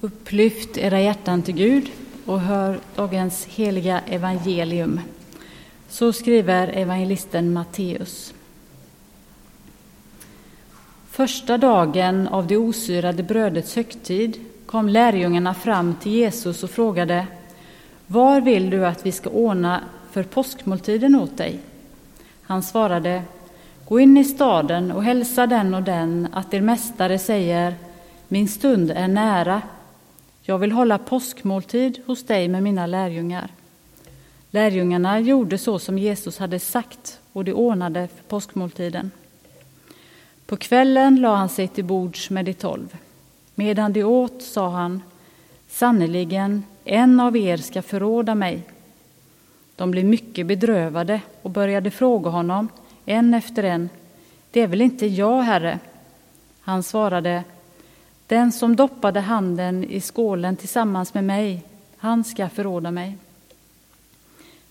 Upplyft era hjärtan till Gud och hör dagens heliga evangelium. Så skriver evangelisten Matteus. Första dagen av det osyrade brödets högtid kom lärjungarna fram till Jesus och frågade Var vill du att vi ska ordna för påskmåltiden åt dig? Han svarade Gå in i staden och hälsa den och den att er mästare säger Min stund är nära. Jag vill hålla påskmåltid hos dig med mina lärjungar. Lärjungarna gjorde så som Jesus hade sagt och de ordnade för påskmåltiden. På kvällen la han sig till bords med de tolv. Medan de åt sa han Sannerligen, en av er ska förråda mig. De blev mycket bedrövade och började fråga honom en efter en. Det är väl inte jag, Herre? Han svarade, den som doppade handen i skålen tillsammans med mig, han ska förråda mig.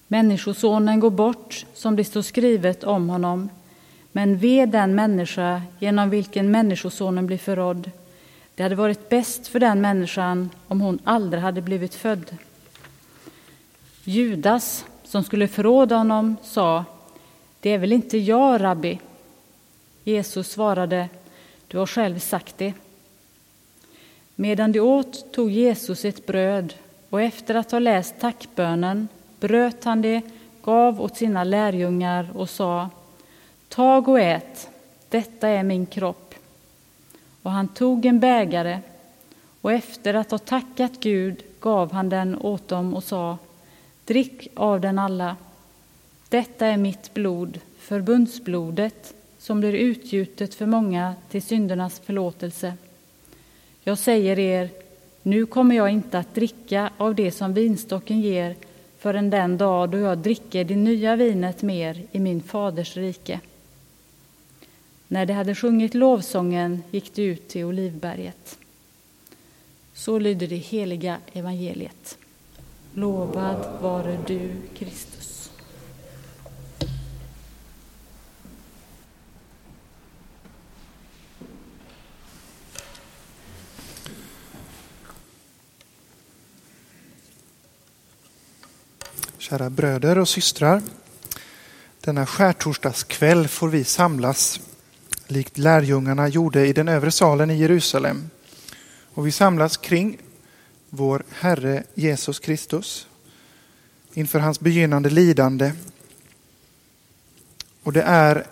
Människosonen går bort, som det står skrivet om honom, men ve den människa genom vilken Människosonen blir förrådd. Det hade varit bäst för den människan om hon aldrig hade blivit född. Judas, som skulle förråda honom, sa det är väl inte jag, rabbi? Jesus svarade, du har själv sagt det. Medan de åt tog Jesus ett bröd och efter att ha läst tackbönen bröt han det, gav åt sina lärjungar och sa Tag och ät, detta är min kropp. Och han tog en bägare och efter att ha tackat Gud gav han den åt dem och sa Drick av den alla. Detta är mitt blod, förbundsblodet, som blir utgjutet för många till syndernas förlåtelse. Jag säger er, nu kommer jag inte att dricka av det som vinstocken ger förrän den dag då jag dricker det nya vinet mer i min faders rike. När de hade sjungit lovsången gick de ut till Olivberget. Så lyder det heliga evangeliet. Lovad vare du, Kristus. Kära bröder och systrar. Denna skärtorsdagskväll får vi samlas likt lärjungarna gjorde i den övre salen i Jerusalem. Och vi samlas kring vår Herre Jesus Kristus inför hans begynnande lidande. Och det är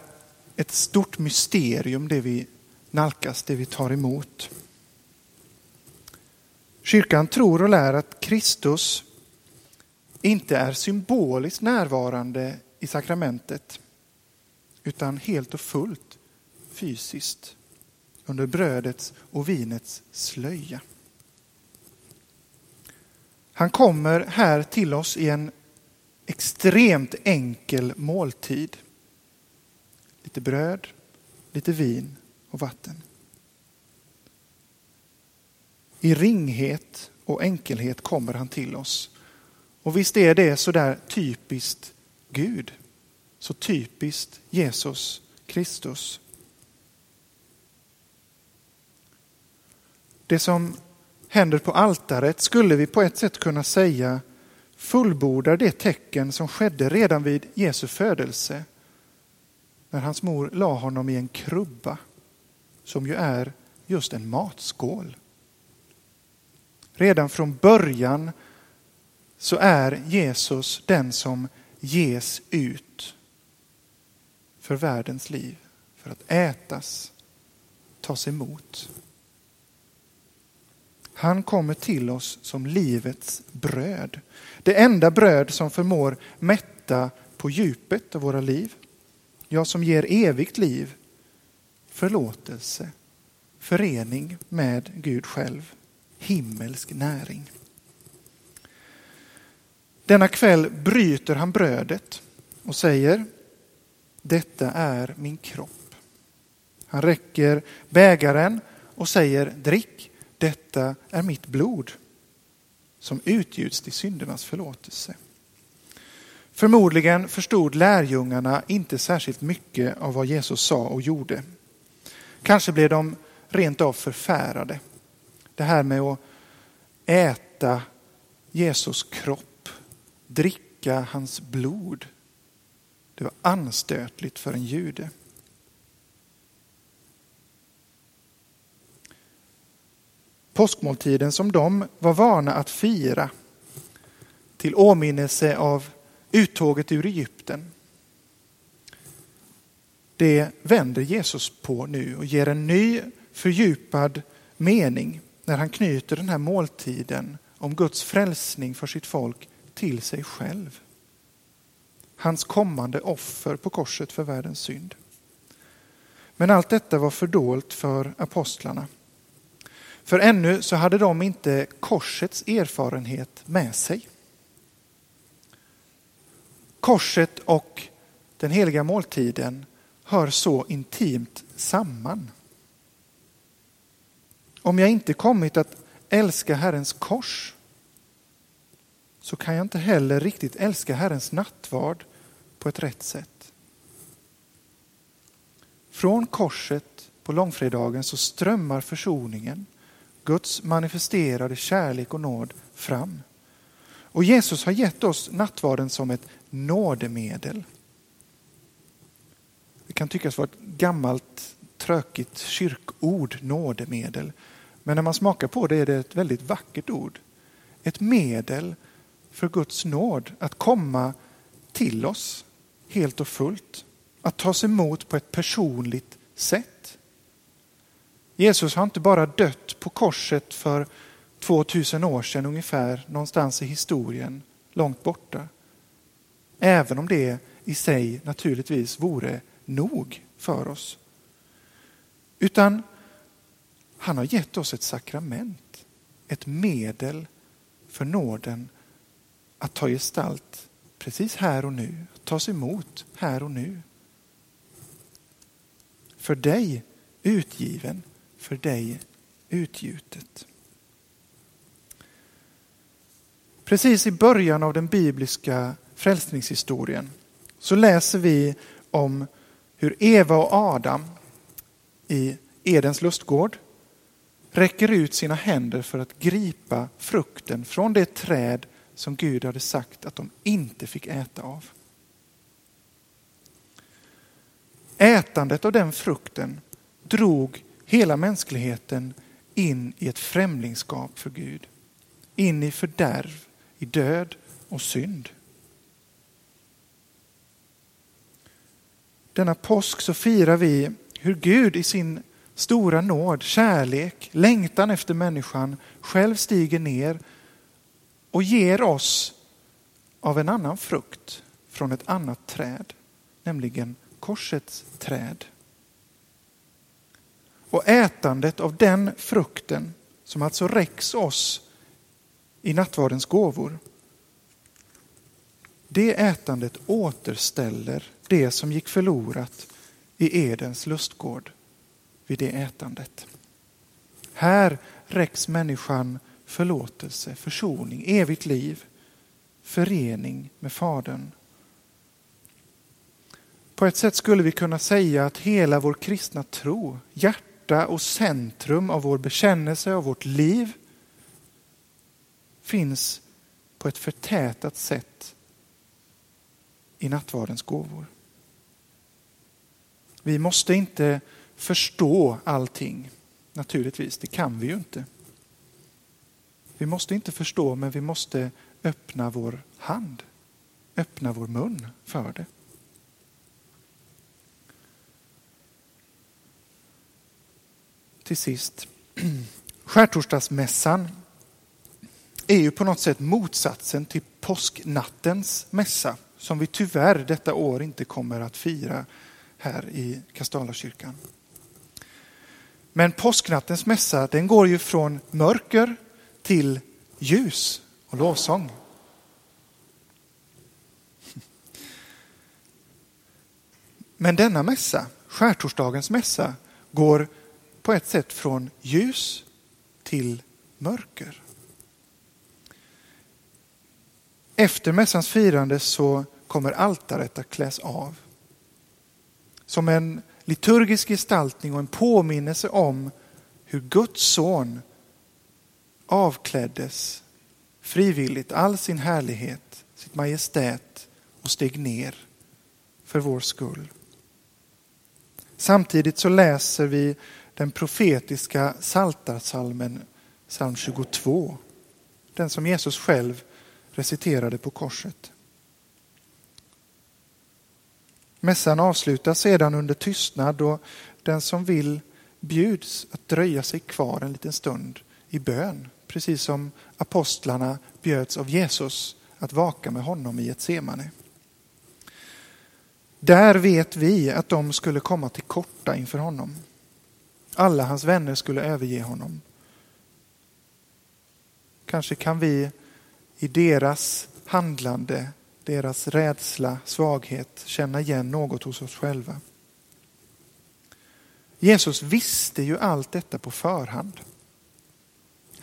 ett stort mysterium det vi nalkas, det vi tar emot. Kyrkan tror och lär att Kristus inte är symboliskt närvarande i sakramentet utan helt och fullt fysiskt under brödets och vinets slöja. Han kommer här till oss i en extremt enkel måltid. Lite bröd, lite vin och vatten. I ringhet och enkelhet kommer han till oss och visst är det så där typiskt Gud. Så typiskt Jesus Kristus. Det som händer på altaret skulle vi på ett sätt kunna säga fullbordar det tecken som skedde redan vid Jesu födelse. När hans mor la honom i en krubba som ju är just en matskål. Redan från början så är Jesus den som ges ut för världens liv, för att ätas, tas emot. Han kommer till oss som livets bröd. Det enda bröd som förmår mätta på djupet av våra liv. Ja, som ger evigt liv, förlåtelse, förening med Gud själv, himmelsk näring. Denna kväll bryter han brödet och säger Detta är min kropp. Han räcker bägaren och säger Drick, detta är mitt blod som utgjuts till syndernas förlåtelse. Förmodligen förstod lärjungarna inte särskilt mycket av vad Jesus sa och gjorde. Kanske blev de rent av förfärade. Det här med att äta Jesus kropp, dricka hans blod. Det var anstötligt för en jude. Påskmåltiden som de var vana att fira till åminnelse av uttåget ur Egypten. Det vänder Jesus på nu och ger en ny fördjupad mening när han knyter den här måltiden om Guds frälsning för sitt folk till sig själv. Hans kommande offer på korset för världens synd. Men allt detta var fördolt för apostlarna. För ännu så hade de inte korsets erfarenhet med sig. Korset och den heliga måltiden hör så intimt samman. Om jag inte kommit att älska Herrens kors så kan jag inte heller riktigt älska Herrens nattvard på ett rätt sätt. Från korset på långfredagen så strömmar försoningen, Guds manifesterade kärlek och nåd fram. Och Jesus har gett oss nattvarden som ett nådemedel. Det kan tyckas vara ett gammalt trökigt kyrkord, nådemedel. Men när man smakar på det är det ett väldigt vackert ord. Ett medel för Guds nåd att komma till oss helt och fullt. Att tas emot på ett personligt sätt. Jesus har inte bara dött på korset för 2000 år sedan ungefär, någonstans i historien, långt borta. Även om det i sig naturligtvis vore nog för oss. Utan han har gett oss ett sakrament, ett medel för nåden att ta gestalt precis här och nu, tas emot här och nu. För dig utgiven, för dig utgjutet. Precis i början av den bibliska frälsningshistorien så läser vi om hur Eva och Adam i Edens lustgård räcker ut sina händer för att gripa frukten från det träd som Gud hade sagt att de inte fick äta av. Ätandet av den frukten drog hela mänskligheten in i ett främlingskap för Gud. In i fördärv, i död och synd. Denna påsk så firar vi hur Gud i sin stora nåd, kärlek, längtan efter människan själv stiger ner och ger oss av en annan frukt från ett annat träd, nämligen korsets träd. Och ätandet av den frukten som alltså räcks oss i nattvardens gåvor. Det ätandet återställer det som gick förlorat i Edens lustgård vid det ätandet. Här räcks människan förlåtelse, försoning, evigt liv, förening med Fadern. På ett sätt skulle vi kunna säga att hela vår kristna tro, hjärta och centrum av vår bekännelse av vårt liv finns på ett förtätat sätt i nattvardens gåvor. Vi måste inte förstå allting. Naturligtvis, det kan vi ju inte. Vi måste inte förstå, men vi måste öppna vår hand, öppna vår mun för det. Till sist, skärtorsdagsmässan är ju på något sätt motsatsen till påsknattens mässa som vi tyvärr detta år inte kommer att fira här i kastalakyrkan. Men påsknattens mässa den går ju från mörker till ljus och lovsång. Men denna mässa, skärtorsdagens mässa, går på ett sätt från ljus till mörker. Efter mässans firande så kommer altaret att kläs av. Som en liturgisk gestaltning och en påminnelse om hur Guds son avkläddes frivilligt all sin härlighet, sitt majestät och steg ner för vår skull. Samtidigt så läser vi den profetiska saltarsalmen, psalm 22. Den som Jesus själv reciterade på korset. Mässan avslutas sedan under tystnad och den som vill bjuds att dröja sig kvar en liten stund i bön, precis som apostlarna bjöds av Jesus att vaka med honom i ett semane. Där vet vi att de skulle komma till korta inför honom. Alla hans vänner skulle överge honom. Kanske kan vi i deras handlande, deras rädsla, svaghet känna igen något hos oss själva. Jesus visste ju allt detta på förhand.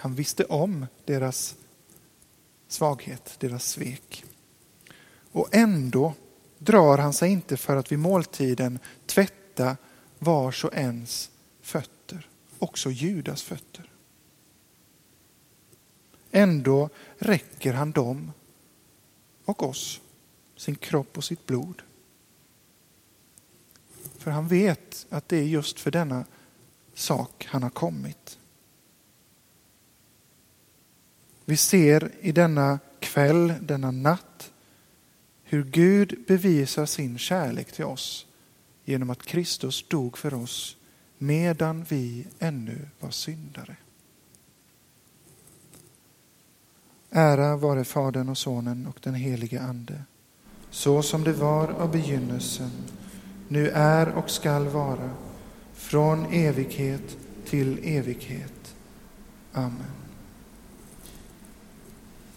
Han visste om deras svaghet, deras svek. Och ändå drar han sig inte för att vid måltiden tvätta vars och ens fötter, också Judas fötter. Ändå räcker han dem och oss sin kropp och sitt blod. För han vet att det är just för denna sak han har kommit. Vi ser i denna kväll, denna natt, hur Gud bevisar sin kärlek till oss genom att Kristus dog för oss medan vi ännu var syndare. Ära vare Fadern och Sonen och den helige Ande, så som det var av begynnelsen, nu är och skall vara, från evighet till evighet. Amen.